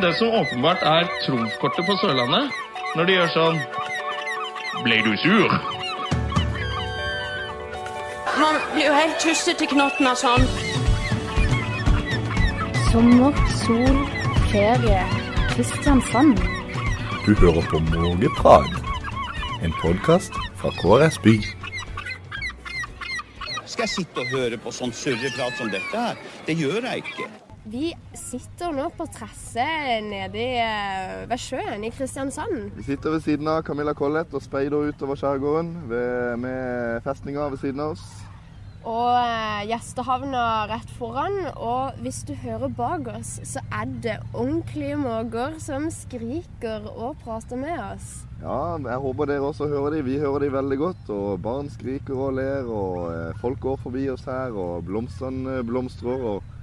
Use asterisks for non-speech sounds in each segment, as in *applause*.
Det som åpenbart er trumfkortet på Sørlandet, når de gjør sånn Ble du sur? Man blir jo helt tysset i knotten av sånn. Sommer, sol, ferie. Kristiansand. Du hører på Mågeprat, en podkast fra KrS By. Skal jeg sitte og høre på sånn surreprat som dette her? Det gjør jeg ikke. Vi sitter nå på tresse nede eh, ved sjøen i Kristiansand. Vi sitter ved siden av Camilla Collett og speider utover skjærgården ved, med festninga ved siden av oss. Og eh, gjestehavna rett foran. Og hvis du hører bak oss, så er det ordentlige måker som skriker og prater med oss. Ja, jeg håper dere også hører de. Vi hører de veldig godt. Og barn skriker og ler, og eh, folk går forbi oss her, og blomstene blomstrer. Og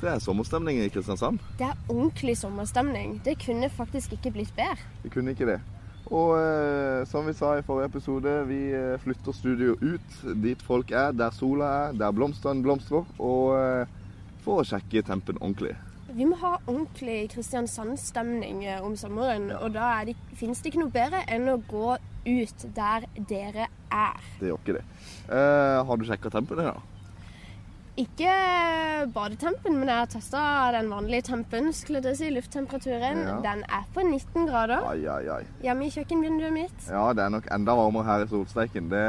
det er sommerstemning i Kristiansand. Det er ordentlig sommerstemning. Det kunne faktisk ikke blitt bedre. Det kunne ikke det. Og eh, som vi sa i forrige episode, vi eh, flytter studio ut dit folk er, der sola er, der blomstene blomstrer, og eh, for å sjekke tempen ordentlig. Vi må ha ordentlig Kristiansand-stemning eh, om sommeren. Og da det, finnes det ikke noe bedre enn å gå ut der dere er. Det gjør ikke det. Eh, har du sjekka tempen i da? Ikke badetempen, men jeg har testa den vanlige tempen, skulle jeg si, lufttemperaturen. Ja. Den er på 19 grader Ai, ai, ai. hjemme i kjøkkenvinduet mitt. Ja, det er nok enda varmere her i solsteiken. Det,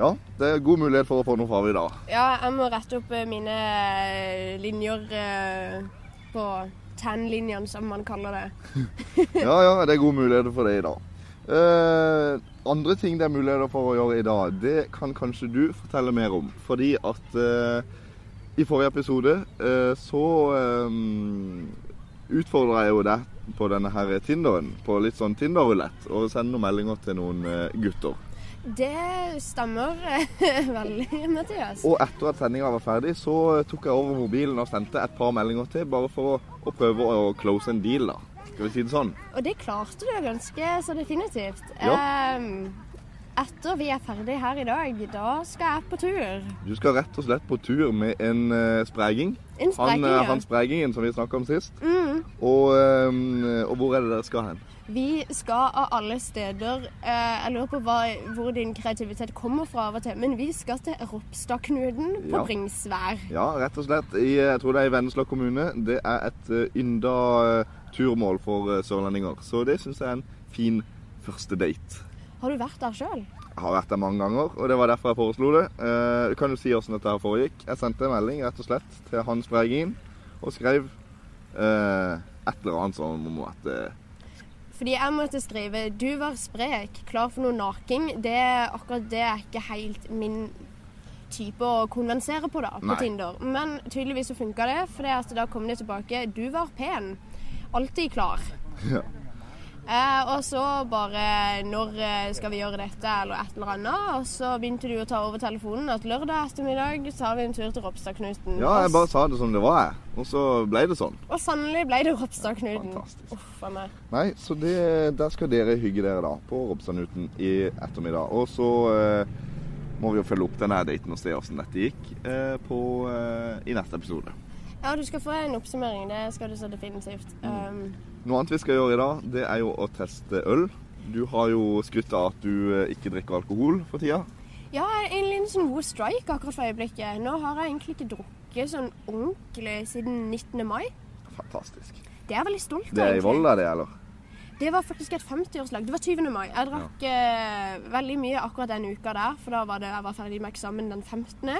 ja, det er god mulighet for å få noe farve i dag. Ja, jeg må rette opp eh, mine eh, linjer eh, på tan-linjene, som man kaller det. *laughs* Ja, ja, det er gode muligheter for det i dag. Eh, andre ting det er muligheter for å gjøre i dag, det kan kanskje du fortelle mer om. Fordi at eh, i forrige episode eh, så eh, utfordra jeg jo deg på denne her Tinderen, på litt sånn Tinder-rulett, og sende noen meldinger til noen eh, gutter. Det stemmer *laughs* veldig, Mathias. Og etter at sendinga var ferdig, så tok jeg over mobilen og sendte et par meldinger til, bare for å, å prøve å close en deal, da. Skal vi si det sånn? Og det klarte du ganske så definitivt. Ja. Ehm, etter vi er ferdig her i dag, da skal jeg på tur. Du skal rett og slett på tur med en uh, spreging. En spreging, han, eh, ja. han spregingen som vi snakka om sist. Mm. Og, um, og hvor er det dere skal hen? Vi skal av alle steder eh, Jeg lurer på hva, hvor din kreativitet kommer fra av og til, men vi skal til Ropstadknuten på Ja. Bringsvær. Ja, rett og slett. I, jeg tror det er i Vennesla kommune. Det er et uh, ynda uh, turmål for uh, sørlendinger. Så det syns jeg er en fin første date. Har du vært der sjøl? Jeg har vært der mange ganger, og det var derfor jeg foreslo det. Eh, du kan jo si åssen dette her foregikk. Jeg sendte en melding rett og slett til Hans Bregin og skrev eh, et eller annet sånn om at eh, Fordi jeg måtte skrive 'Du var sprek, klar for noe naking'. Det, akkurat det er ikke helt min type å konvensere på da, på Nei. Tinder. Men tydeligvis så funka det, for da kom det tilbake 'Du var pen'. Alltid klar. Ja. Eh, og så bare 'Når eh, skal vi gjøre dette?' eller et eller annet. Og så begynte du å ta over telefonen at lørdag ettermiddag tar vi en tur til Ropstadknuten. Ja, jeg bare sa det som det var, jeg. Og så ble det sånn. Og sannelig ble det Ropstadknuten. Fantastisk. Uff a meg. Nei, så det, der skal dere hygge dere da, på Ropstadknuten i ettermiddag. Og så eh, må vi jo følge opp denne daten og se hvordan dette gikk eh, på, eh, i neste episode. Ja, du skal få en oppsummering. Det skal du så definitivt. Mm. Um, Noe annet vi skal gjøre i dag, det er jo å teste øl. Du har jo skrytt av at du eh, ikke drikker alkohol for tida. ja, en liten sånn god strike akkurat for øyeblikket. Nå har jeg egentlig ikke drukket sånn ordentlig siden 19. mai. Fantastisk. Det er jeg veldig stolt av. Det er i. Volda, det, eller? Det var faktisk et 50-årslag. Det var 20. mai. Jeg drakk ja. veldig mye akkurat den uka der, for da var det, jeg var ferdig med eksamen den 15.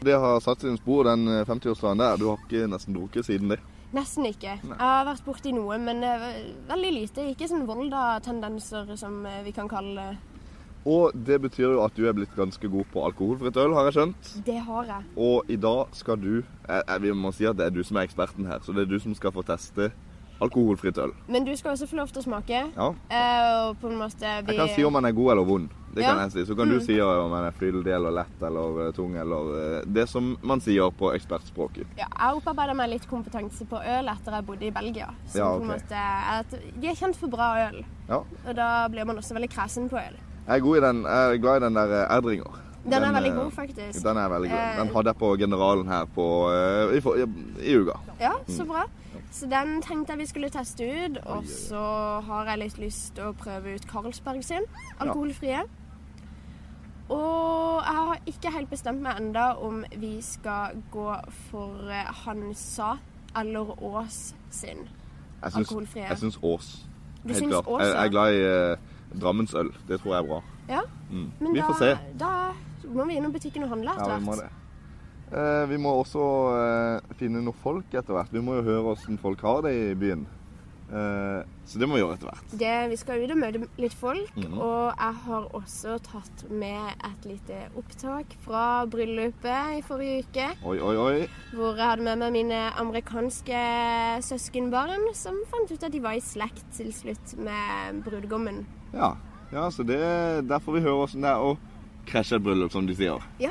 Det har satt sine spor, den eh, 50-årsdagen der. Du har ikke nesten drukket siden det. Nesten ikke. Jeg har vært borti noe, men eh, veldig lite. Ikke sånn Volda-tendenser, som eh, vi kan kalle det. Og det betyr jo at du er blitt ganske god på alkoholfritt øl, har jeg skjønt. Det har jeg. Og i dag skal du jeg, jeg, Vi må si at det er du som er eksperten her, så det er du som skal få teste alkoholfritt øl. Men du skal også få lov til å smake. Ja. Eh, og på en måte vi... Jeg kan si om den er god eller vond. Det kan jeg si. Så kan du si om den er fyldig eller lett eller eh, tung eller eh, Det som man sier på ekspertspråket. Ja, jeg opparbeider meg litt kompetanse på øl etter jeg bodde i Belgia. Så Ja, på en måte De er kjent for bra øl, Ja. og da blir man også veldig kresen på øl. Jeg er, den, jeg er glad i den der eh, Erdringer. Den er veldig god, faktisk. Den er veldig god. Den hadde jeg på Generalen her på, i, i, i uka. Ja, så bra. Så den tenkte jeg vi skulle teste ut. Og så har jeg litt lyst til å prøve ut Carlsberg sin, alkoholfrie. Og jeg har ikke helt bestemt meg enda om vi skal gå for eh, Hansa eller Ås sin Jeg syns, alkoholfrie. jeg syns Ås. Du Helt klart. Ås, ja? jeg er glad i eh, Drammensøl. Det tror jeg er bra. Ja, Mm. men Vi da, får se. da må vi innom butikken og handle etter hvert. Ja, vi må det. Eh, vi må også eh, finne noen folk etter hvert. Vi må jo høre åssen folk har det i byen. Eh, så det må vi gjøre etter hvert. Det, vi skal ut og møte litt folk, Mhm. og jeg har også tatt med et lite opptak fra bryllupet i forrige uke. Oi, oi, oi. Hvor jeg hadde med meg mine amerikanske søskenbarn, som fant ut at de var i slekt til slutt med brudgommen. Ja, ja så det, der får vi høre åssen det er å krasje et bryllup, som de sier. Ja,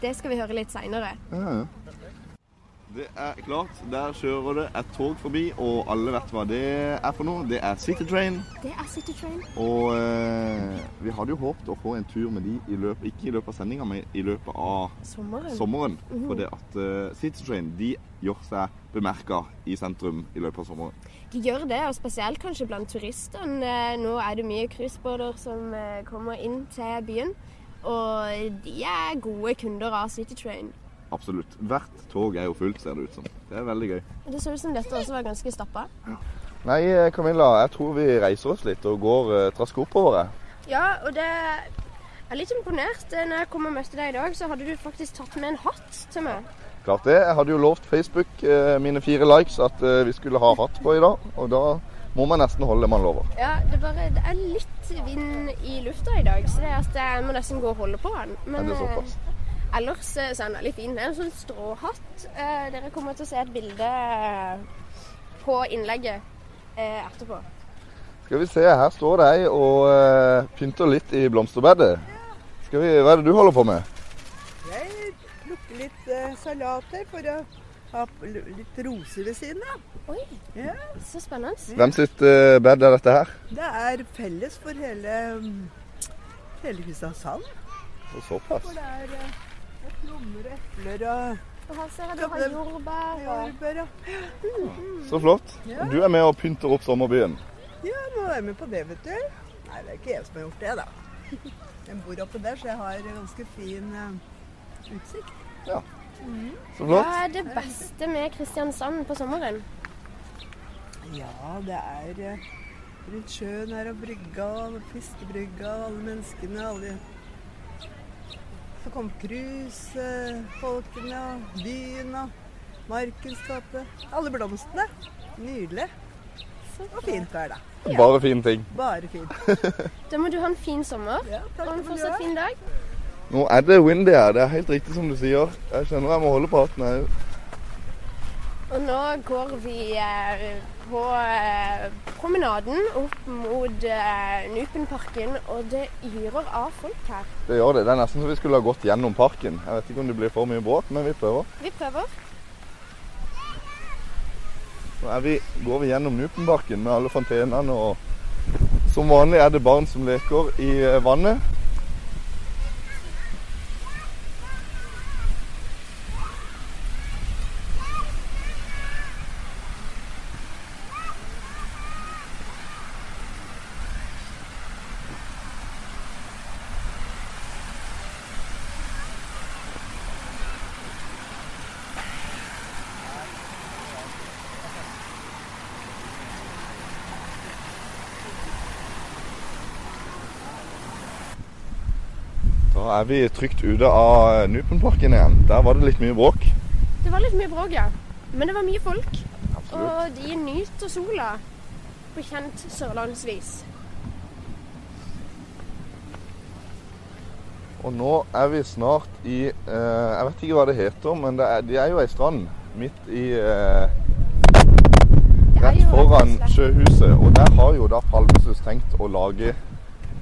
det skal vi høre litt seinere. Ja, ja. Det er klart. Der kjører det et tog forbi, og alle vet hva det er for noe. Det er City Train. Det er City Train. Og eh, vi hadde jo håpet å få en tur med de i løpet, ikke i løpet av sendinga, men i løpet av Sommeren. sommeren. For det at eh, City Train de gjør seg bemerka i sentrum i løpet av sommeren. De gjør det, og spesielt kanskje blant turistene. Nå er det mye cruisebåter som eh, kommer inn til byen. Og de er gode kunder av City Train. Absolutt. Hvert tog er jo fullt, ser det ut som. Det er veldig gøy. Det så ut som dette også var ganske stappa. Nei, eh, Camilla, jeg tror vi reiser oss litt og går uh, trask oppover. Ja, og det jeg er litt imponert. Eh, Når jeg kom og møtte deg i dag, så hadde du faktisk tatt med en hatt til meg. Klart det. Jeg hadde jo lovt Facebook, uh, mine fire likes, at uh, vi skulle ha hatt på i dag. Og da må man nesten holde det man lover. Ja, det, bare, det er litt vind i lufta i dag, så det er at jeg må nesten gå og holde på den. Er Men det såpass? Ellers så er den veldig fin. Det er en sånn stråhatt. Eh, dere kommer til å se et bilde eh, på innlegget eh, etterpå. Skal vi se, her står de og eh, pynter litt i blomsterbedet. Skal vi, Hva er det du holder på med? Jeg plukker litt eh, salater for å ha litt roser ved siden av. Oi, Ja. så spennende. Hvem sitt eh, bed er dette her? Det er felles for hele, mm, hele Kristiansand. Og såpass. For det er eh, plommer og epler og Og her ser jeg du har jordbær. Og... jordbær. og- Så flott. Ja. Du er med og pynter opp sommerbyen. Ja, nå er jeg med på det, vet du. Nei, det er ikke jeg som har gjort det, da. Jeg bor oppe der, så jeg har ganske fin uh, utsikt. Så flott. Hva er det beste med Kristiansand på sommeren? Ja, det er eh, rundt sjøen her og brygga og fiskebrygga og alle menneskene. Alle Så kom cruisefolkene og byen og Markens gate. Alle blomstene. Nydelig. Og fint vær, da. Bare fine ting. Bare fint. *laughs* Da må du ha en fin sommer Ja, takk og en fortsatt fin dag. Nå er det windy her. Det er helt riktig som du sier. Jeg kjenner jeg må holde på hatten her. Og nå går vi eh, på eh, promenaden opp mot eh, Nupenparken, og det yrer av folk her. Det gjør det. Det er nesten så vi skulle ha gått gjennom parken. Jeg vet ikke om det blir for mye bråk, men vi prøver. Vi prøver. Nå vi, går vi gjennom Nupenparken med alle fontenene, og som vanlig er det barn som leker i eh, vannet. Da er vi trygt ute av Nupenparken igjen. Der var det litt mye bråk. Det var litt mye bråk, ja. Men det var mye folk. Absolutt. Og de nyter sola på kjent sørlandsvis. Og nå er vi snart i eh, Jeg vet ikke hva det heter, men det er, de er jo ei strand midt i eh, Rett foran sjøhuset. Og der har jo da Palmesus tenkt å lage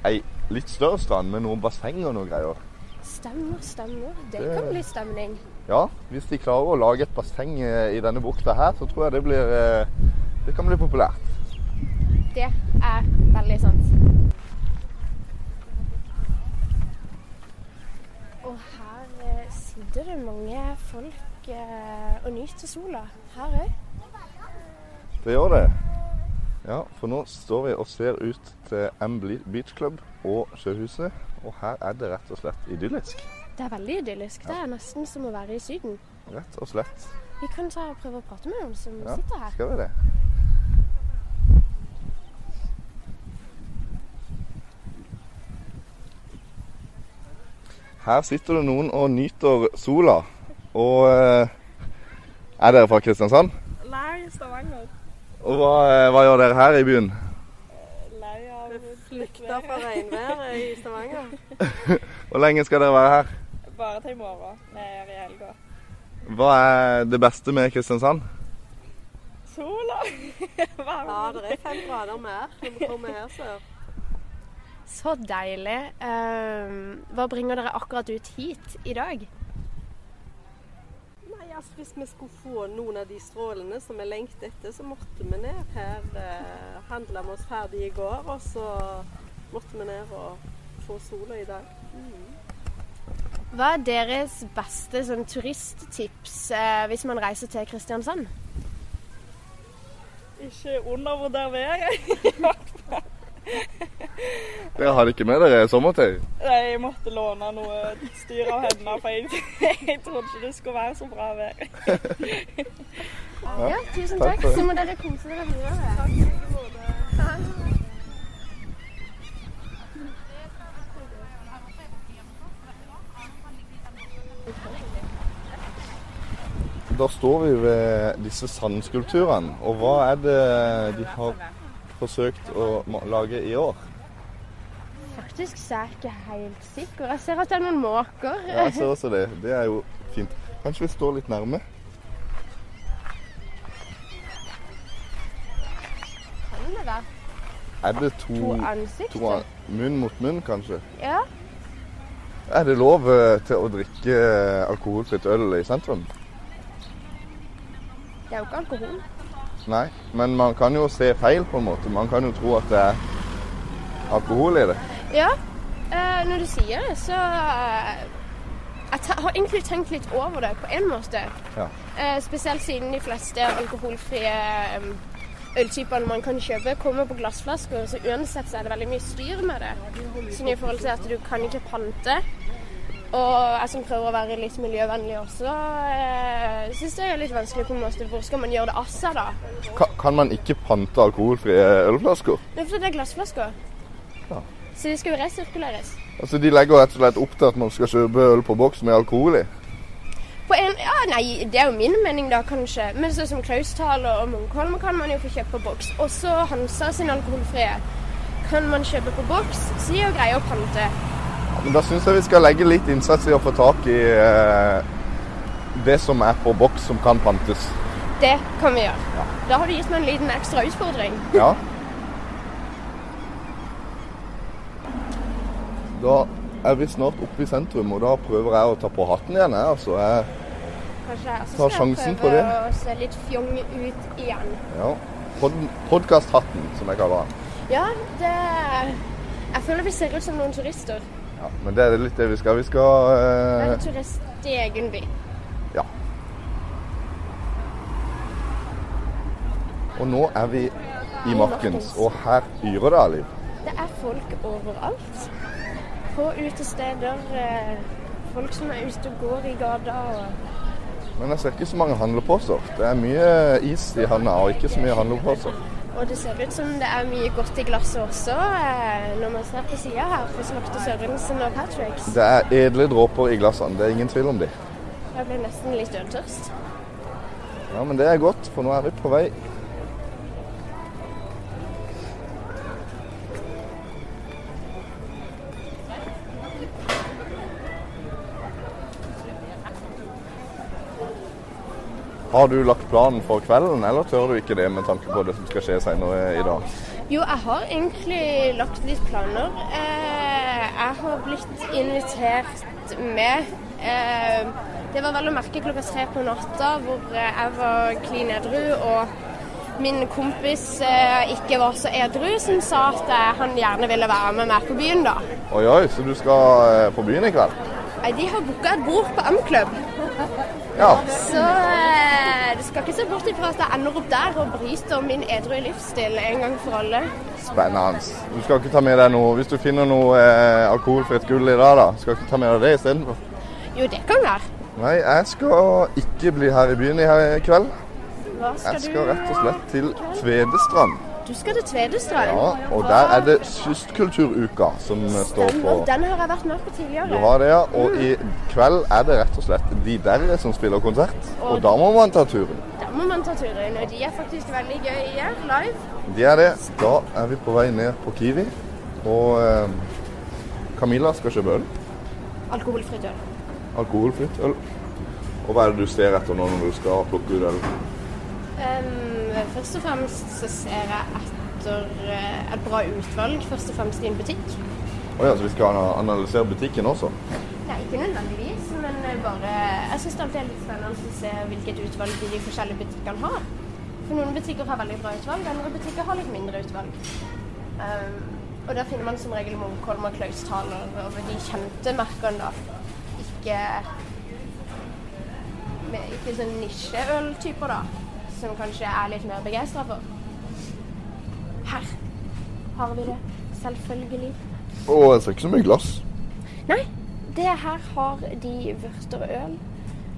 ei litt større strand med noen basseng og noe greier. Stemmer, stemmer. Det Det- kan bli stemning. Ja, hvis de klarer å lage et basseng eh, i denne bukta her, så tror jeg det blir eh, Det kan bli populært. Det er veldig sant. Og her eh, sitter det mange folk og nyter sola. Her òg. Det gjør det. Ja, for nå står vi og ser ut til M Beach Club og Sjøhuset. Og her er det rett og slett idyllisk. Det er veldig idyllisk. Det er nesten som å være i Syden. Rett og slett. Vi kan ta og prøve å prate med noen som Ja, sitter her. skal vi det? Her sitter det noen og nyter sola. Og eh, er dere fra Kristiansand? Nei, Stavanger. Og hva, eh, hva gjør dere her i byen? Lei av Flykta fra regnværet i Stavanger. *laughs* Hvor lenge skal dere være her? Bare til i morgen. Vi er her i helga. Hva er det beste med Kristiansand? Sola! *laughs* Varme. Ja, det er fem grader mer når vi kommer her sør. Så deilig. Eh, hva bringer dere akkurat ut hit i dag? Altså Hvis vi skulle få noen av de strålene som vi lengter etter, så måtte vi ned her. Eh, Handla vi oss ferdig i går, og så måtte vi ned og få sola i dag. Hva er deres beste sånn, turisttips eh, hvis man reiser til Kristiansand? Ikke undervurder været. *laughs* Dere har ikke med dere sommertøy? Jeg måtte låne noe styr av henne, for jeg, *laughs* jeg trodde ikke det skulle være så bra vær. *laughs* Ja, tusen takk takk. Så må dere kose dere videre. Da står vi ved disse sandskulpturene. Og hva er det de har forsøkt å lage i år? Faktisk så er jeg ikke helt sikker. Jeg ser at det er noen måker. Ja, jeg ser også det. Det er jo fint. Kanskje vi står litt nærme? Kan det være Er det to, to ansikter? to an- munn mot munn, kanskje? Ja. Er det lov eh, til å drikke eh, alkoholfritt øl i sentrum? Det er jo ikke alkohol. Nei, men man kan jo se feil på en måte. Man kan jo tro at det er alkohol i det. Ja, eh, når du sier det, så eh, Jeg har egentlig tenkt litt over det på en måte. Ja. Eh, spesielt siden de fleste alkoholfrie eh, øltypene man kan kjøpe, kommer på glassflasker. Så uansett så er det veldig mye styr med det. Sånn i forhold til at du kan ikke pante. Og jeg som prøver å være litt miljøvennlig også, eh, syns det er litt vanskelig på en måte. Hvor skal man gjøre det av seg, da? Ka kan man ikke pante alkoholfrie ølflasker? Det er fordi det er glassflasker. Ja. Så de skal jo resirkuleres. Altså, De legger rett og slett opp til at man skal kjøpe øl på boks med alkohol i. På en, ja, nei, Det er jo min mening, da, kanskje. Men sånn som Klausthal og Munkholm kan man jo få kjøpt på boks. Også Hansa sin alkoholfrie kan man kjøpe på boks, så de er jo greie å pante. Ja, men Da syns jeg vi skal legge litt innsats i å få tak i eh, det som er på boks som kan pantes. Det kan vi gjøre. Da har du gitt meg en liten ekstra utfordring. Ja. Da er vi snart oppe i sentrum, og da prøver jeg å ta på hatten igjen. Jeg, altså. jeg, Kanskje jeg også Ta skal sjansen på prøve å se litt fjong ut igjen. ja. Pod Podkasthatten, som jeg kaller den. Ja, det Jeg føler vi ser ut som noen turister. Ja, men det er litt det vi skal. Vi skal eh, Være turist i egen by. Ja. Og nå er vi i Markens, og her yrer det av liv. Det er folk overalt. På utesteder. eh, Folk som er ute og går i gata. og Men jeg ser ikke så mange handleposer. Det er mye is i handa, og ikke så mye handleposer. Og det ser ut som det er mye godt i glasset også, eh, når man ser på sida her. For Slakter Sørensen og Patricks. Det er edle dråper i glassene, det er ingen tvil om de. Jeg ble nesten litt øltørst. Ja, men det er godt, for nå er vi på vei. Har du lagt planen for kvelden, eller tør du ikke det med tanke på det som skal skje senere i dag? Jo, jeg har egentlig lagt litt planer. Eh, jeg har blitt invitert med. Eh, det var vel å merke klokka tre på natta, hvor jeg var klin edru og min kompis eh, ikke var så edru, som sa at han gjerne ville være med meg på byen da. Oi, oi, så du skal på byen i kveld? Nei, De har booka et bord på M-klubb, Ja. så eh, du skal ikke se bort ifra at jeg ender opp der og bryter min edru livsstil en gang for alle. Spennende. Du skal ikke ta med deg noe Hvis du finner noe eh, alkoholfritt gull i dag, da, skal du ikke ta med deg det istedenfor? Jo, det kan være. Nei, jeg skal ikke bli her i byen i i kveld. Hva skal Jeg skal du rett og slett til Tvedestrand. Du skal til Tvedestrand? Ja, og der er det kystkulturuka som står på. Den har jeg vært med på tidligere. Du har det, ja. Og i kveld er det rett og slett de der som spiller konsert. Og da må man ta turen. Da må man ta turen, og de er faktisk veldig gøye live. De er det. Da er vi på vei ned på Kiwi. Og eh, Camilla skal kjøpe øl. Alkoholfritt øl. Alkoholfritt øl. Og hva er det du ser etter nå når du skal plukke ut øl? Ehm, først og fremst så ser jeg etter eh, et bra utvalg, først og fremst i en butikk. Å ja, så vi skal analysere butikken også? Nei, ikke nødvendigvis, men eh, bare Jeg syns det er litt spennende å se hvilket utvalg de forskjellige butikkene har. For noen butikker har veldig bra utvalg, andre butikker har litt mindre utvalg. Um, og der finner man som regel Munkholm og Klausthaler og de kjente merkene, da. Ikke Ikke sånn nisjeøltyper, da. Som kanskje er litt mer begeistra for. Her har vi det. Selvfølgelig. Og jeg ser ikke så mye glass. Nei, det her har de vørter og øl.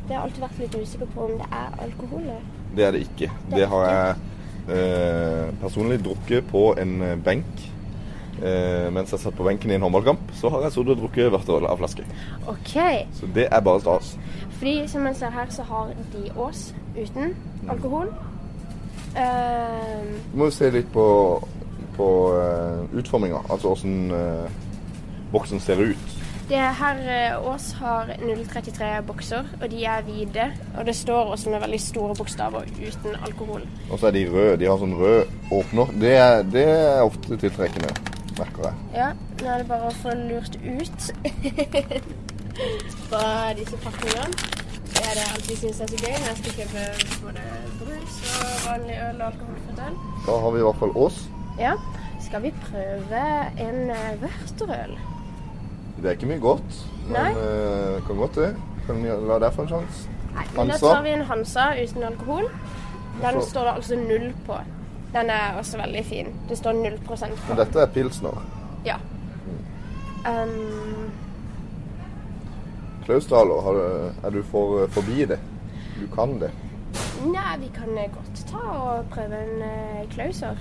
Det har alltid vært litt usikker på om det er alkohol. Det er det ikke. Det har jeg eh, personlig drukket på en eh, benk. Eh, mens jeg satt på benken i en håndballkamp, så har jeg sittet og drukket vørterøl av flaske. OK. Så det er bare stas. Fordi som man ser her, så har de Ås uten alkohol. Uh, Du må jo se litt på, på uh, utforminga, altså åssen uh, boksen ser ut. det her eh, Ås har 033 bokser, og de er hvite. Og det står også med veldig store bokstaver 'uten alkohol'. Og så er de røde. De har sånn rød åpner. Det er, det er ofte tiltrekkende, merker jeg. Ja, nå er det bare å få lurt ut *laughs* fra disse pakningene. Det er det jeg alltid syns er så gøy når jeg skal kjøpe både brus og vanlig øl og alkoholfritt øl. Da har vi i hvert fall oss. Ja, skal vi prøve en eh, vørterøl? Det er ikke mye godt, men eh, kan godt det. Kan vi la det få en sjanse? Nei, men da tar vi en Hansa uten alkohol. Den står det altså null på. Den er også veldig fin. Det står null prosent på. Men dette er pilsner. Ja. Um, Klausdhaler, har er du for, forbi det? Du kan det. nei, vi kan eh, godt ta og prøve en uh, Klauser.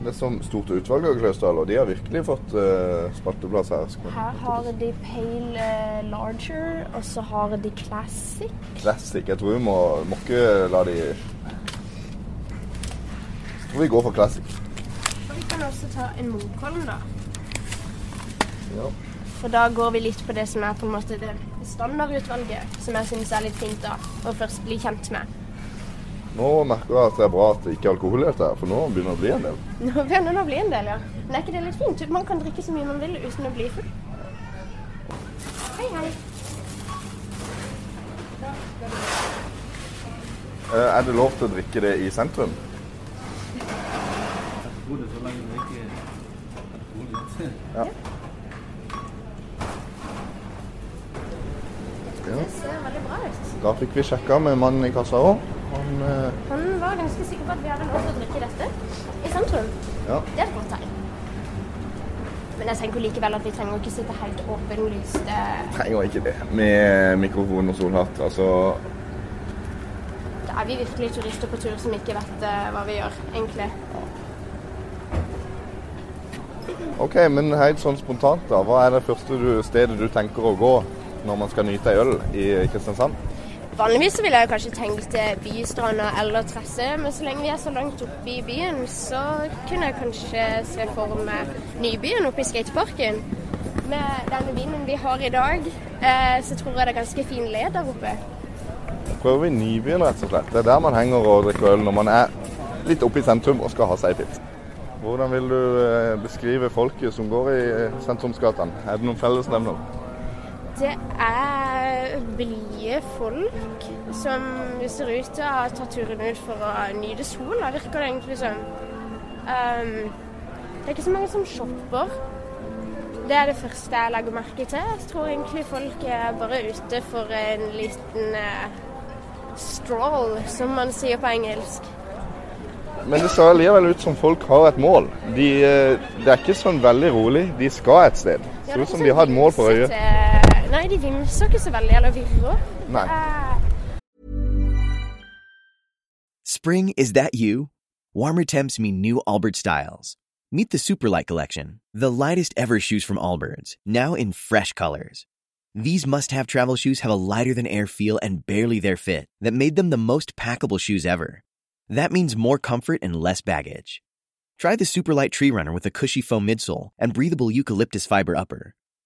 Det er som stort utvalg av Klausdhaler. De har virkelig fått uh, spalteplass her. Her har de Pale uh, Larger, og så har de Classic. Classic. Jeg tror vi må, må ikke la de Jeg tror vi går for classic. Og vi kan også ta en Munkholm, da. Ja. For da går vi litt på det som er på en måte det standardutvalget, som jeg syns er litt fint da, å først bli kjent med. Nå merker jeg at det er bra at det ikke er alkohol i dette, for nå begynner det å bli en del. Nå begynner det å bli en del, ja. Men er ikke det litt fint? Man kan drikke så mye man vil uten å bli full. Hei, hei. Eh, Er det lov til å drikke det i sentrum? Ja. Ja. Det ser veldig bra ut. Da fikk vi sjekka med mannen i kassa òg. Han eh, Han var ganske sikker på at vi hadde lov til å drikke dette i sentrum. Ja. Det er et godt tegn. Men jeg tenker likevel at vi trenger ikke sitte helt åpenlyst eh, trenger ikke det med mikrofon og solhatt. Altså Da er vi virkelig turister på tur som ikke vet eh, hva vi gjør, egentlig. OK, men helt sånn spontant, da. Hva er det første du, stedet du tenker å gå når man skal nyte ei øl i Kristiansand? Vanligvis ville jeg kanskje tenkt til Bystranda eller Tresse, men så lenge vi er så langt oppe i byen, så kunne jeg kanskje se for meg Nybyen oppe i skateparken. Med denne vinden vi har i dag, eh, så tror jeg det er ganske fin le der oppe. Da prøver vi Nybyen, rett og slett. Det er der man henger og drikker øl når man er litt oppe i sentrum og skal ha seg pils. Hvordan vil du eh, beskrive folket som går i eh, sentrumsgatene? Er det noen fellesnevner? Det er blide folk som ser ut til å ha tatt turen ut for å nyte sola, virker det egentlig som. Um, det er ikke så mange som shopper. Det er det første jeg legger merke til. Jeg tror egentlig folk er bare ute for en liten uh, stroll, som man sier på engelsk. Men det ser likevel ut som folk har et mål. De, eh, det er ikke sånn veldig rolig. De skal et sted. Ser er ut som de har et mål for øyet. Nei, de vimser ikke så veldig, eller virrer. Nei. Eh, Spring, is that you? Warmer temps mean new Allbirds styles. Meet the Superlight Collection, the lightest ever shoes from Allbirds, now in fresh colors. These must have travel shoes have a lighter than air feel and barely their fit that made them the most packable shoes ever. That means more comfort and less baggage. Try the Superlight Tree Runner with a cushy foam midsole and breathable eucalyptus fiber upper.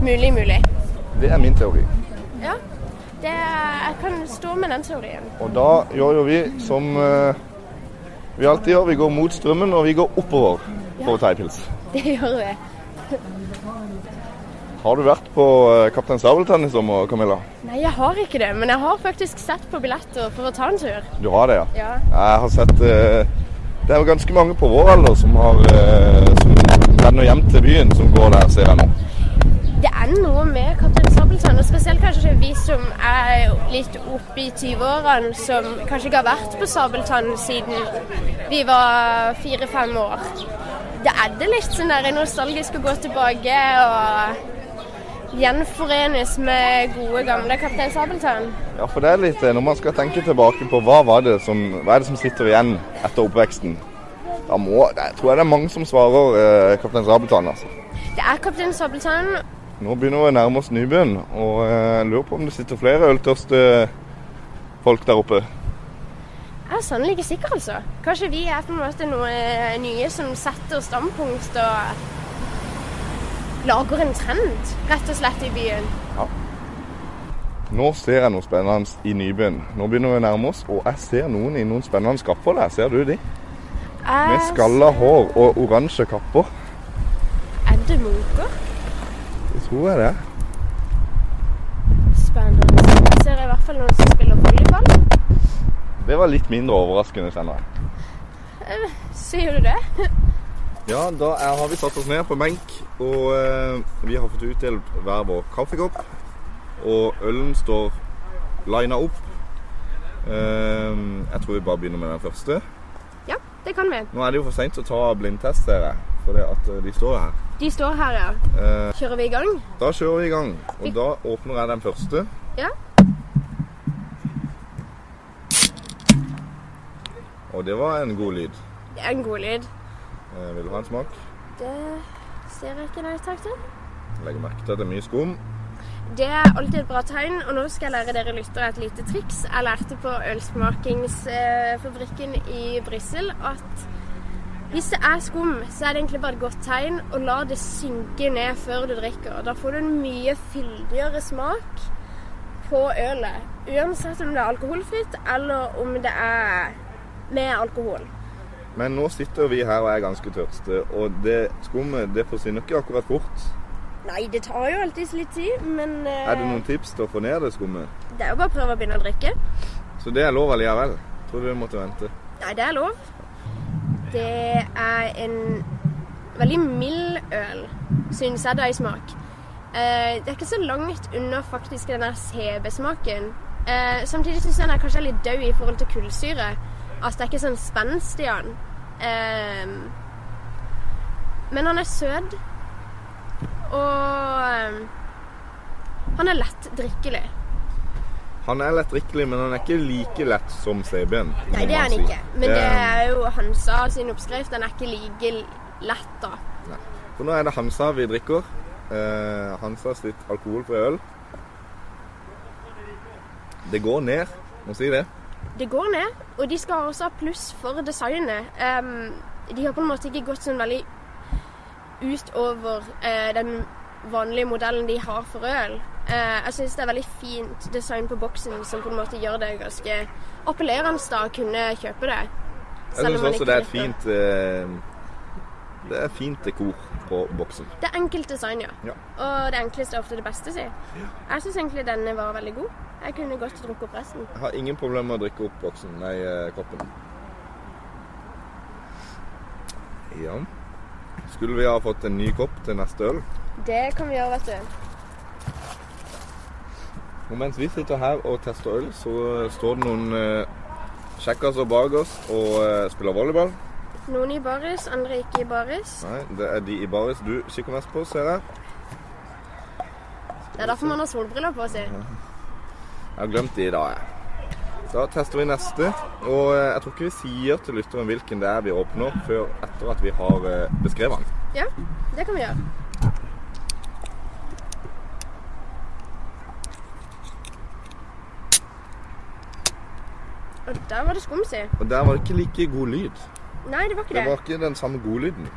Mulig, mulig. Det er min teori. Ja, det, jeg kan stå med den teorien. Og da gjør jo vi som eh, vi alltid gjør. Vi går mot strømmen, og vi går oppover for å ta ei pils. *laughs* Det gjør vi. Har du vært på eh, Kaptein Sabeltann i sommer, Camilla? Nei, jeg har ikke det, men jeg har faktisk sett på billetter for å ta en tur. Du har det, ja? Ja. Jeg har sett eh, Det er jo ganske mange på vår alder som har som renner hjem til byen, som går der, ser jeg nå. Det er noe med Kaptein Sabeltann, og spesielt kanskje vi som er litt oppe i 20-årene, som kanskje ikke har vært på Sabeltann siden vi var fire-fem år. Det er det litt sånn der nostalgisk å gå tilbake og gjenforenes med gode, gamle Kaptein Sabeltann. Ja, for det er litt eh, Når man skal tenke tilbake på hva var det som, hva er det som sitter igjen etter oppveksten, da må, jeg tror jeg det er mange som svarer eh, Kaptein Sabeltann. altså. Det er Kaptein Sabeltann. Nå begynner vi å nærme oss Nybyen, og eh, jeg lurer på om det sitter flere øltørste folk der oppe. Jeg er sannelig ikke sikker, altså. Kanskje vi er på en måte noe nye som setter standpunkt og lager en trend, rett og slett, i byen. Ja. Nå ser jeg noe spennende i Nybyen. Nå begynner vi å nærme oss, og jeg ser noen i noen spennende kapper der. Ser du de? Med skalla ser... hår og oransje kapper. Er det munker? Tror jeg det. Spennende. Jeg ser i hvert fall noen som spiller volleyball. Det var litt mindre overraskende, kjenner jeg. Sier du det? *laughs* Ja, da er, har vi satt oss ned på en benk, og eh, vi har fått utdelt hver vår kaffekopp. Og ølen står lina opp. Eh, jeg tror vi bare begynner med den første. Ja, det kan vi. Nå er det jo for seint å ta blindtest, ser jeg. For det at eh, de står her. De står her, ja. Eh, Kjører vi i gang? da kjører vi i gang. Og da åpner jeg den første. Ja. Og det var en god lyd. Det er en god lyd. Eh, vil du ha en smak? Det ser jeg ikke nei takk til. Legger merke til at det er mye skum. Det er alltid et bra tegn, og nå skal jeg lære dere lyttere et lite triks. Jeg lærte på ølsmakingsfabrikken i Brussel at hvis det er skum, så er det egentlig bare et godt tegn å la det synke ned før du drikker. Da får du en mye fyldigere smak på ølet. Uansett om det er alkoholfritt eller om det er med alkohol. Men nå sitter vi her og er ganske tørste, og det skummet det forsvinner ikke akkurat fort. Nei, det tar jo alltid litt tid, men eh, Er det noen tips til å få ned det skummet? det er jo bare å prøve å begynne å drikke. Så det er lov allikevel? Tror du vi måtte vente? Nei, det er lov. Det er en veldig mild øl, syns jeg da i smak. Eh, det er ikke så langt unna faktisk den der CB-smaken. Eh, samtidig syns jeg den er kanskje litt død i forhold til kullsyre. Altså, det er ikke sånn spenst i den. Eh, men han er søt. Og eh, han er lett drikkelig. Han er lett drikkelig, men han er ikke like lett som CB-en. Nei, det er han si. ikke. Men det er jo Hansa sin oppskrift. Den er ikke like lett, da. For nå er det Hansa vi drikker. Eh, Hansa sitt alkoholfrie øl. Det går ned, må si det. Det går ned, og de skal også ha pluss for designet. Um, de har på en måte ikke gått sånn veldig utover uh, den vanlige modellen de har for øl. Eh, jeg syns det er veldig fint design på boksen som på en måte gjør det ganske appellerende da å kunne kjøpe det. Jeg syns også det er et fint eh, Det er fint dekor på boksen. Det er enkelt design, ja. Ja. Og det enkleste er ofte det beste, si. Jeg syns egentlig denne var veldig god. Jeg kunne godt drukket opp resten. Jeg har ingen problemer med å drikke opp boksen, nei, eh, koppen. Ja. Skulle vi ha fått en ny kopp til neste øl? Det kan vi gjøre, vet du. Og mens vi sitter her og tester øl, så står det noen eh, kjekkaser bak oss og eh, spiller volleyball. Noen i baris, andre ikke i baris. Nei, det er de i baris du kikker mest på, ser jeg. Det er derfor man har solbriller på seg. Jeg har glemt de i dag, jeg. Da tester vi neste, og eh, jeg tror ikke vi sier til lytteren hvilken det er vi åpner før etter at vi har eh, beskrevet den. Ja, det kan vi gjøre. Og der var det skumsi. Og der var det ikke like god lyd. Nei, det var ikke Det det. var ikke den samme godlyden.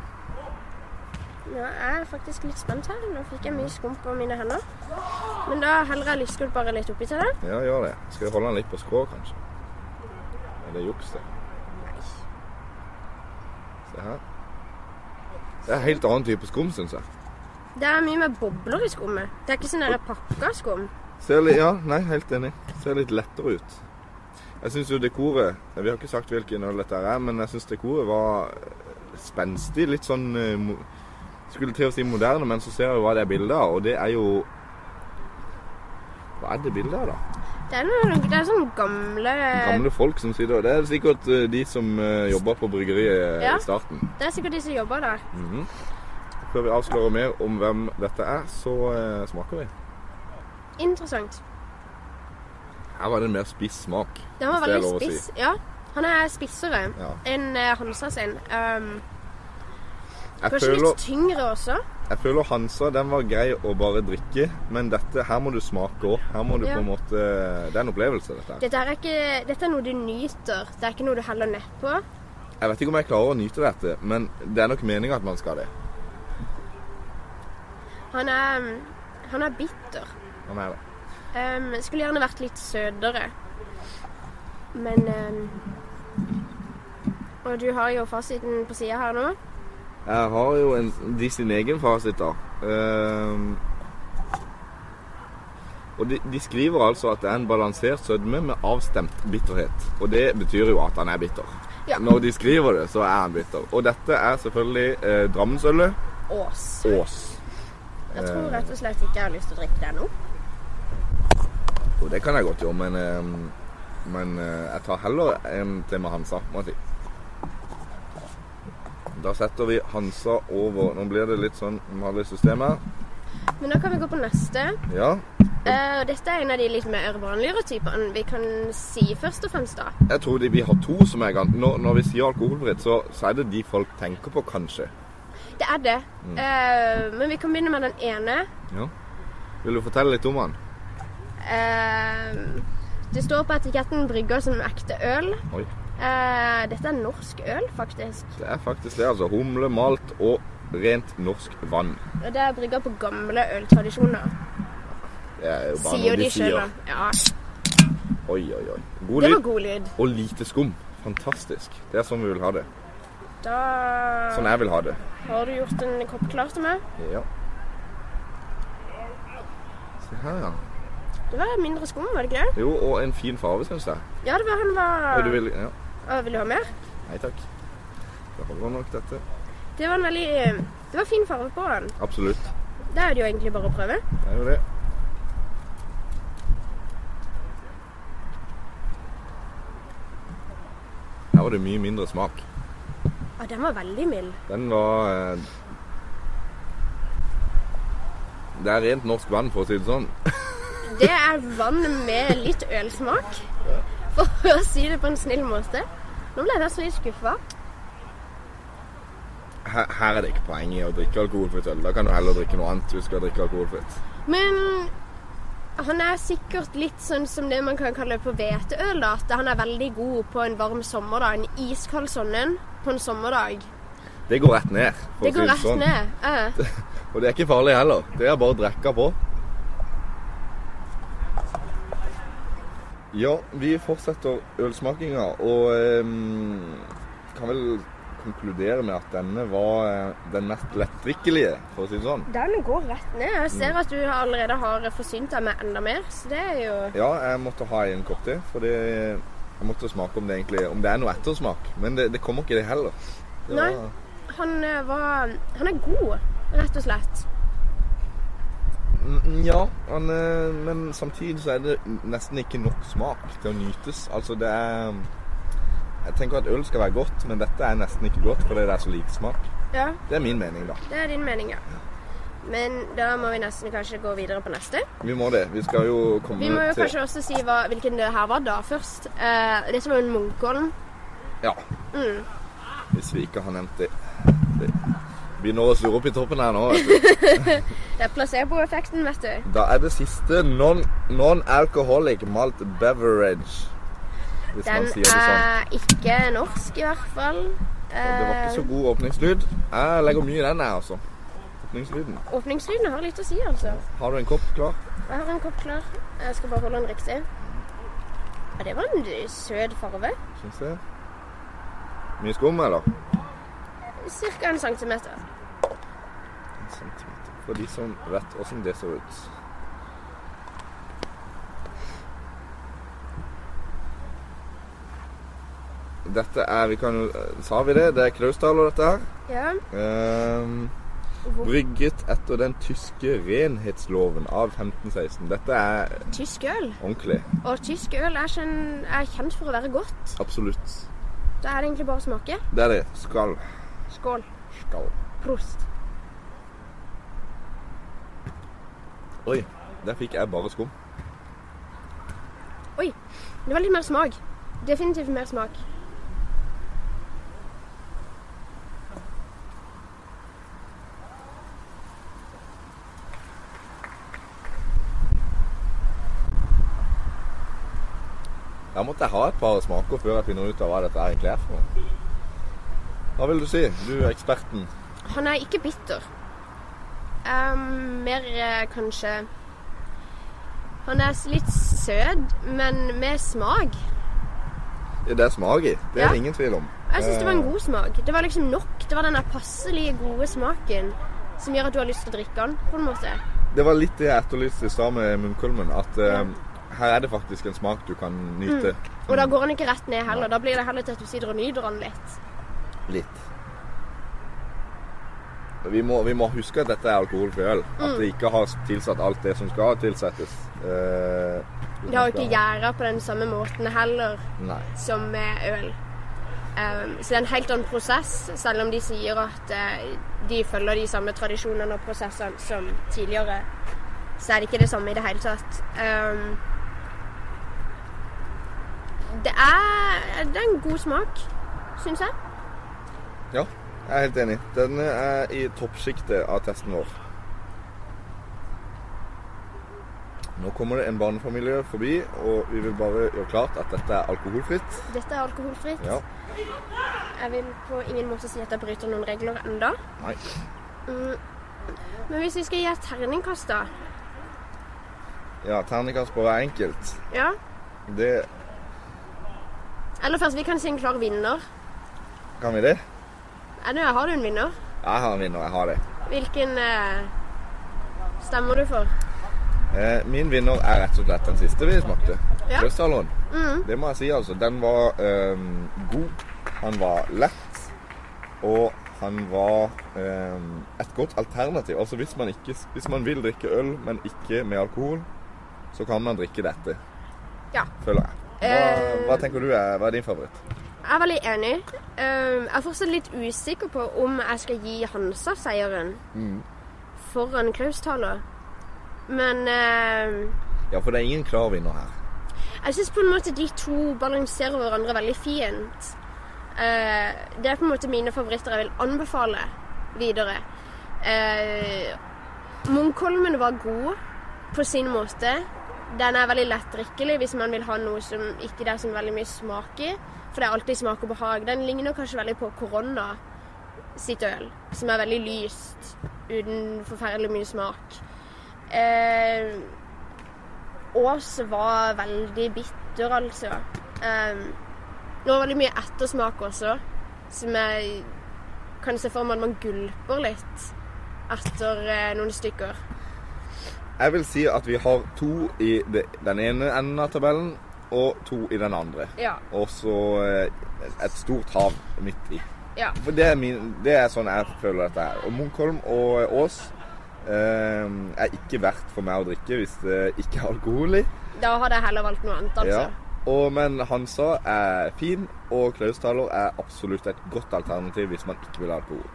Ja, jeg er faktisk litt spent her. Nå fikk jeg mye skum på mine hender. Men da heller jeg lyskutt bare litt oppi til det. Ja, gjør det. Skal vi holde den litt på skrå, kanskje? Er det juks, det? Se her. Det er en helt annen type skum, syns jeg. Det er mye mer bobler i skummet. Det er ikke sånn pakka skum. Ser litt, ja, nei, helt enig. Ser litt lettere ut. Jeg syns jo dekoret Vi har ikke sagt hvilken øl dette er, men jeg syns dekoret var eh, spenstig. Litt sånn eh, Skulle til å si moderne, men så ser jeg jo hva det er bilde av, og det er jo Hva er det bildet av, da? Det er, noen, det er sånn gamle Gamle folk som sitter Det er sikkert eh, de som jobba på bryggeriet Ja. i starten. Det er sikkert de som jobber der. Mhm. Før vi avslører mer om hvem dette er, så smaker vi. Interessant. Her var det en mer spiss smak. Den var veldig spiss, si. Ja, han er spissere Ja. enn eh, Hansa sin. Um, kanskje føler, litt tyngre også. jeg føler Hansa den var grei å bare drikke, men dette, her må du smake òg. Her må du Ja. på en måte Det er en opplevelse, dette. Dette er, ikke, dette er noe du nyter. Det er ikke noe du heller nedpå. Jeg vet ikke om jeg klarer å nyte dette, men det er nok meninga at man skal det. Han er, han er bitter. Han er det. Um, skulle gjerne vært litt søtere. Men um, Og du har jo fasiten på sida her nå. Jeg har jo en, de sin egen fasit, da. Um, og de, de skriver altså at det er en balansert sødme med avstemt bitterhet. Og det betyr jo at han er bitter. Ja. Når de skriver det, så er han bitter. Og dette er selvfølgelig eh, Drammensølet Ås. Ås. Jeg tror rett og slett ikke jeg har lyst til å drikke det nå. Og det kan jeg godt gjøre, men, ehm, men eh, jeg tar heller en til med Hansa, må jeg si. Da setter vi Hansa over Nå blir det litt sånn vanlig system her. Men da kan vi gå på neste. Ja, Uh, dette er en av de litt mer vanligere typene vi kan si først og fremst, da. Jeg tror de, vi har to som er ganske Når, når vi sier alkoholfritt, så, så er det de folk tenker på, kanskje. Det er det. Eh, men vi kan begynne med den ene. Ja. Vil du fortelle litt om han? Eh, det står på etiketten 'brygger som ekte øl'. Oi. Eh, dette er norsk øl, faktisk. Det er faktisk det, altså. Humle, malt og rent norsk vann. Og det er brygga på gamle øltradisjoner. Det er jo bare Sier noe de de sier. da. Ja, Oi, oi, oi. God det var god lyd. og lite skum. Fantastisk. Det er sånn vi vil ha det. Da Sånn jeg vil ha det. har du gjort en kopp klar til meg. Ja. Se her, ja. Det var mindre skum, var det ikke det? Jo, og en fin farge, syns jeg. Ja, det var han var du vil Ja. Vil du ha mer? Nei takk. Det holder nok, dette. Det var en veldig Det var fin farge på den. Absolutt. Da er det jo egentlig bare å prøve. Det er jo det. Her var det mye mindre smak. Ja, den var veldig mild. Den var eh, Det er rent norsk vann, for å si det sånn. *laughs* Det er vann med litt ølsmak, for å si det på en snill måte. Nå ble jeg nesten litt skuffa. Her, her er det ikke poeng i å drikke alkoholfritt øl. Da kan du heller drikke noe annet du skal drikke alkoholfritt. Men han er sikkert litt sånn som det man kan kalle på hveteøl. da, At han er veldig god på en varm sommerdag. En iskald sånn på en sommerdag. Det går rett ned, for Det å si går rett sånn. ned. Ja. *laughs* Og det er ikke farlig heller. Det er bare å drikke på. Ja, vi fortsetter ølsmakinga, og eh, kan vel konkludere med at denne var eh, den mest lettdrikkelige, for å si det sånn. Den går rett ned. Jeg ser at du allerede har forsynt deg med enda mer, så det er jo Ja, jeg måtte ha en kopp til, for det, jeg måtte smake om det egentlig om det er noe ettersmak. Men det, det kommer ikke det heller. Det Nei. var- Han eh, var Han er god, rett og slett. Ja, eh, men samtidig så er det nesten ikke nok smak til å nytes. Altså det er Jeg tenker at øl skal være godt, men dette er nesten ikke godt fordi det er så lite smak. Ja, Det er min mening, da. det er din mening, ja. Men da må vi nesten kanskje gå videre på neste. Vi må det. Vi skal jo komme til Vi må jo til kanskje også si hva, hvilken det her var da først. Det dette var jo en Munkholm. Ja. Mm. Hvis vi ikke har nevnt det. det begynner å surre opp i toppen her nå. Vet du. *laughs* Det er placeboeffekten, vet du. Da er det siste non- non-alcoholic malt beverage. Hvis Den man sier det sånn. er ikke norsk, i hvert fall. Det var ikke så god åpningslyd. Jeg legger mye i den, jeg, altså. Åpningslyden. Åpningslyden har litt å si, altså. Har du en kopp klar? Jeg har en kopp klar. Jeg skal bare holde den riktig. Ja, det var en søt farve. Syns jeg. Mye skum, eller? Cirka en centimeter. Centimeter. For de som vet åssen det så ut. Dette er vi kan, Sa vi det? Det er Klausdal dette her. Ja. Um, brygget etter den tyske renhetsloven av 1516. Dette er Tysk øl. ordentlig. Og tysk øl er, kjen, er kjent for å være godt. Absolutt. Da er det egentlig bare å smake. Det er det. Skål. Skål. Skål. Prost. Oi, der fikk jeg bare skum. Oi, det var litt mer smak. Definitivt mer smak. Da måtte jeg ha et par smaker før jeg finner ut av hva dette egentlig er for noe. Hva vil du si? Du er eksperten. Han er ikke bitter. Ehm, mer eh, kanskje Han er litt søt, men med smak. Ja, det er smak i. Det er Ja. ingen tvil om. Jeg syns det var en Eh, god smak. Det var liksom nok. Det var den passelige gode smaken som gjør at du har lyst til å drikke den, på en måte. Det var litt det jeg etterlyste i stad med munnkulmen. At eh, her er det faktisk en smak du kan nyte. Og da går han ikke rett ned heller. Da blir det heller til at du sitter og nyter den. Litt. Vi må, vi må huske at dette er alkoholfri øl. At Mm. det ikke har tilsatt alt det som skal tilsettes. Eh, Det har jo ikke gjæra på den samme måten heller Nei. som med øl. Um, så det er en helt annen prosess, selv om de sier at uh, de følger de samme tradisjonene og prosessene som tidligere. Så er det ikke det samme i det hele tatt. Um, det, er, det er en god smak, syns jeg. Ja, jeg er helt enig. Denne er i toppsjiktet av testen vår. Nå kommer det en barnefamilie forbi, og vi vil bare gjøre klart at dette er alkoholfritt. Dette er alkoholfritt. Ja. Jeg vil på ingen måte si at jeg bryter noen regler enda. Nei. Mm. Men hvis vi skal gi et terningkast, da? Ja, terningkast på hver enkelt. Ja? Det Eller først, vi kan si en klar vinner. Kan vi det? Det, har du en vinner? Jeg har en vinner, jeg har det. Hvilken eh, stemmer du for? Eh, min vinner er rett og slett den siste vi smakte. Ja. Løssalon. Mm. Det må jeg si, altså. Den var eh, god. Han var lett. Og han var ehm, et godt alternativ. Altså hvis man, ikke, hvis man vil drikke øl, men ikke med alkohol, så kan man drikke dette. Ja. Føler jeg. Hva, Eh. hva tenker du er, hva er din favoritt? Jeg er veldig enig. Eh, jeg er fortsatt litt usikker på om jeg skal gi Hansa seieren Mm. foran Klausthaler. Men eh, Ja, for det er ingen klar vinner her. jeg syns på en måte de to balanserer hverandre veldig fint. Eh, det er på en måte mine favoritter jeg vil anbefale videre. Munkholmen var god på sin måte. Den er veldig lettdrikkelig hvis man vil ha noe som ikke det er så veldig mye smak i. For det er alltid smak og behag. Den ligner kanskje veldig på korona sitt øl, som er veldig lyst uten forferdelig mye smak. Eh, Ås var veldig bitter, altså. Eh, det var veldig mye ettersmak også, som jeg kan se for meg at man gulper litt etter eh, noen stykker. Jeg vil si at vi har to i det, den ene enden av tabellen, og to i den andre. Ja. Og så eh, et stort hav midt i. Ja. For det er, min, det er sånn jeg føler dette her. Og Munkholm og Ås eh, er ikke verdt for meg å drikke hvis det ikke er alkohol i. Da hadde jeg heller valgt noe annet, altså. Ja. Og, men Hansa er fin, og Klausthaler er absolutt et godt alternativ hvis man ikke vil ha alkohol.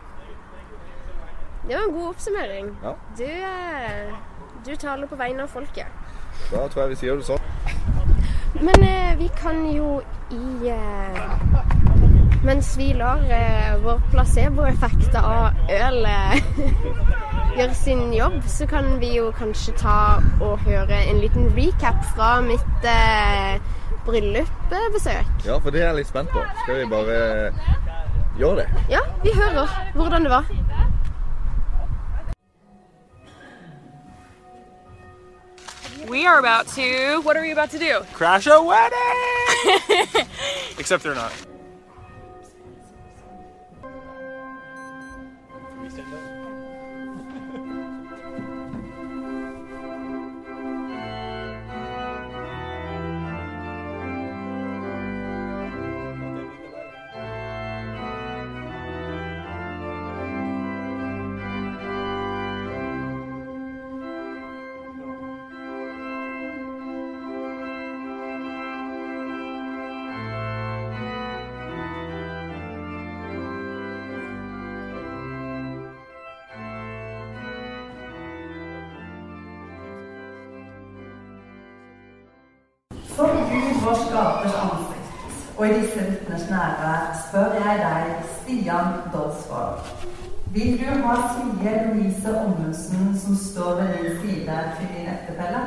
Det var en god oppsummering. Ja. Du, eh, du taler på vegne av folket. Da tror jeg vi sier det sånn. Men eh, vi kan jo i eh, Mens vi lar eh, vår placeboeffekt av øl eh, *laughs* gjøre sin jobb, så kan vi jo kanskje ta og høre en liten recap fra mitt eh, bryllupbesøk. Ja, for det er jeg litt spent på. Skal vi bare gjøre det? Ja, vi hører hvordan det var. We are about to. What are we about to do? Crash a wedding! *laughs* Except they're not. Vil du ha Silje Louise Ommundsen som står ved din side til din ektefelle?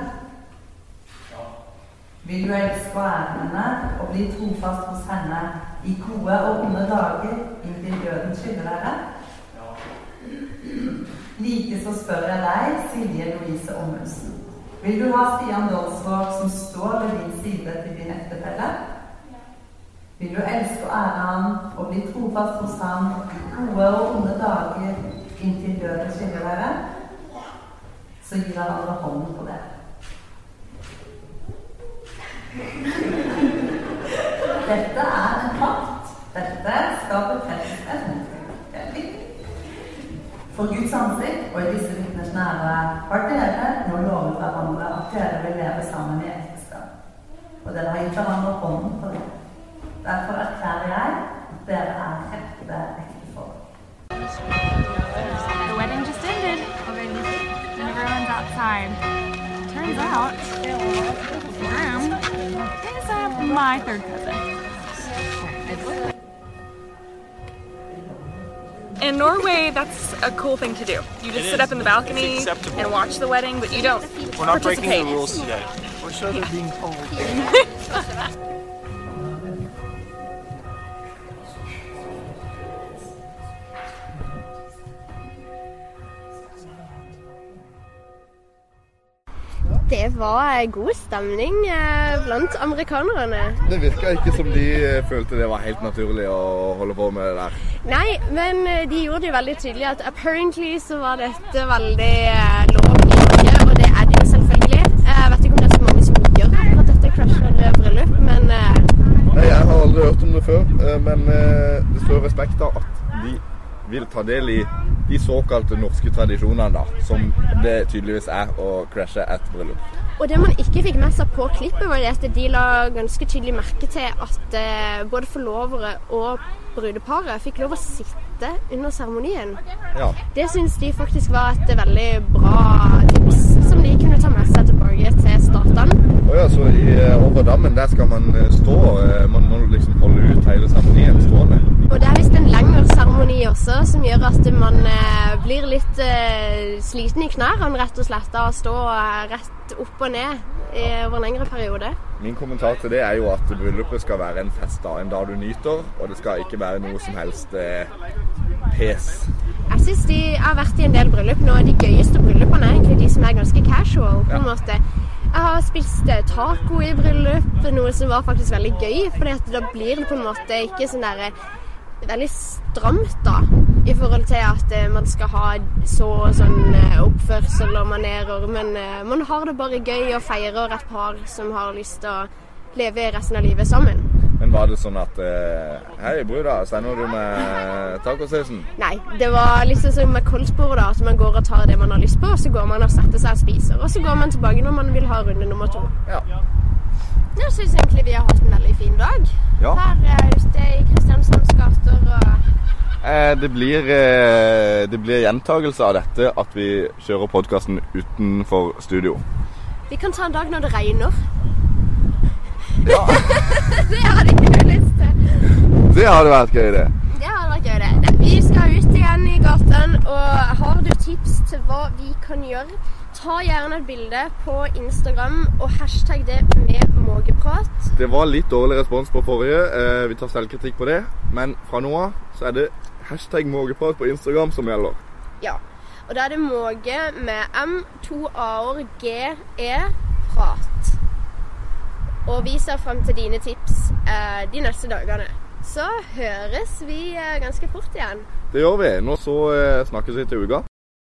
Vil du elske og ære henne og bli trofast hos henne i gode og onde dager inntil døden skiller dere? Ja. Likeså spør jeg deg, Silje Louise Ommundsen. Vil du ha Stian Dolsvåg som står ved din side til din ektefelle? Vil du elske og ære ham og bli trofast hos ham gode og onde dager inntil døden skiller dere? Så gi hverandre hånden på det. Dette er en pakt. Dette skal befestes Det er. For Guds ansikt og i disse vitners nærvær har dere nå lovet hverandre at dere vil leve sammen i ekteskap. Og dere har gitt hverandre hånden på det. Derfor erklærer jeg at dere er ekte ektefolk. The wedding just ended. And everyone's outside. Turns out, the groom is uh, my third cousin. In Norway, that's a cool thing to do. You just It sit is. up in the balcony and watch the wedding, but you don't We're not breaking participate. the rules today. We're sure they're being told. *laughs* Det var god stemning eh, blant amerikanerne. Det virka ikke som de eh, følte det var helt naturlig å holde på med det der. Nei, men eh, de gjorde det jo veldig tydelig at apparently så var dette veldig lov i Norge, og det er det jo selvfølgelig. Jeg vet ikke om det er så mange som gjør at dette crasher eh, bryllup, men Nei, Jeg har aldri hørt om det før, men det står respekt av at de vil ta del i de såkalte norske tradisjonene, da, som det tydeligvis er å crashe et bryllup. Og det man ikke fikk med seg på klippet, var det at de la ganske tydelig merke til at eh, både forlovere og brudeparet fikk lov å sitte under seremonien. Ja. Det syns de faktisk var et veldig bra tips, som de kunne ta med seg tilbake til statene. Og ja, så i, eh, over dammen der skal man eh, stå, man må liksom holde ut hele seremonien stående. Og det er visst en lengre seremoni også, som gjør at man eh, blir litt eh, sliten i knærne, rett og slett, av å stå eh, rett opp og ned i, over en lengre periode. Min kommentar til det er jo at bryllupet skal være en fest, da, en dag du nyter, og det skal ikke være noe som helst eh, pes. Jeg syns de har vært i en del bryllup nå. De gøyeste bryllupene er egentlig de som er ganske casual. på en måte. Jeg har spist taco i bryllup, noe som var faktisk veldig gøy. For da blir det på en måte ikke sånn derre veldig stramt, da. I forhold til at eh, man skal ha så sånn eh, oppførsel og manerer. Men eh, man har det bare gøy og feirer et par som har lyst til å leve resten av livet sammen. Men var det sånn at Hei, bruda, sender du med tacosausen? Nei, det var liksom som med koldtbordet. At man går og tar det man har lyst på, og så går man og setter seg og spiser. Og så går man tilbake når man vil ha runde nummer to. Ja. Jeg syns egentlig vi har hatt en veldig fin dag. Ja. Her eh, ute i Kristiansands gater og Eh, det, blir, eh, det blir gjentagelse av dette at vi kjører podkasten utenfor studio. Vi kan ta en dag når det regner. *laughs* det hadde ikke jeg lyst til. Det hadde vært gøy, det. Det hadde vært gøy, det. Vi skal ut igjen i gaten, og har du tips til hva vi kan gjøre, ta gjerne et bilde på Instagram og hashtag det med mågeprat. Det var litt dårlig respons på forrige. Eh, vi tar selvkritikk på det. Men fra nå av så er det hashtag mågeprat på Instagram som gjelder. Ja. Og da er det måge med M, to A-er, G, E, prat. Og vi ser frem til dine tips eh, de neste dagene. Så høres vi eh, ganske fort igjen. Det gjør vi. Nå så eh, snakkes vi til uka.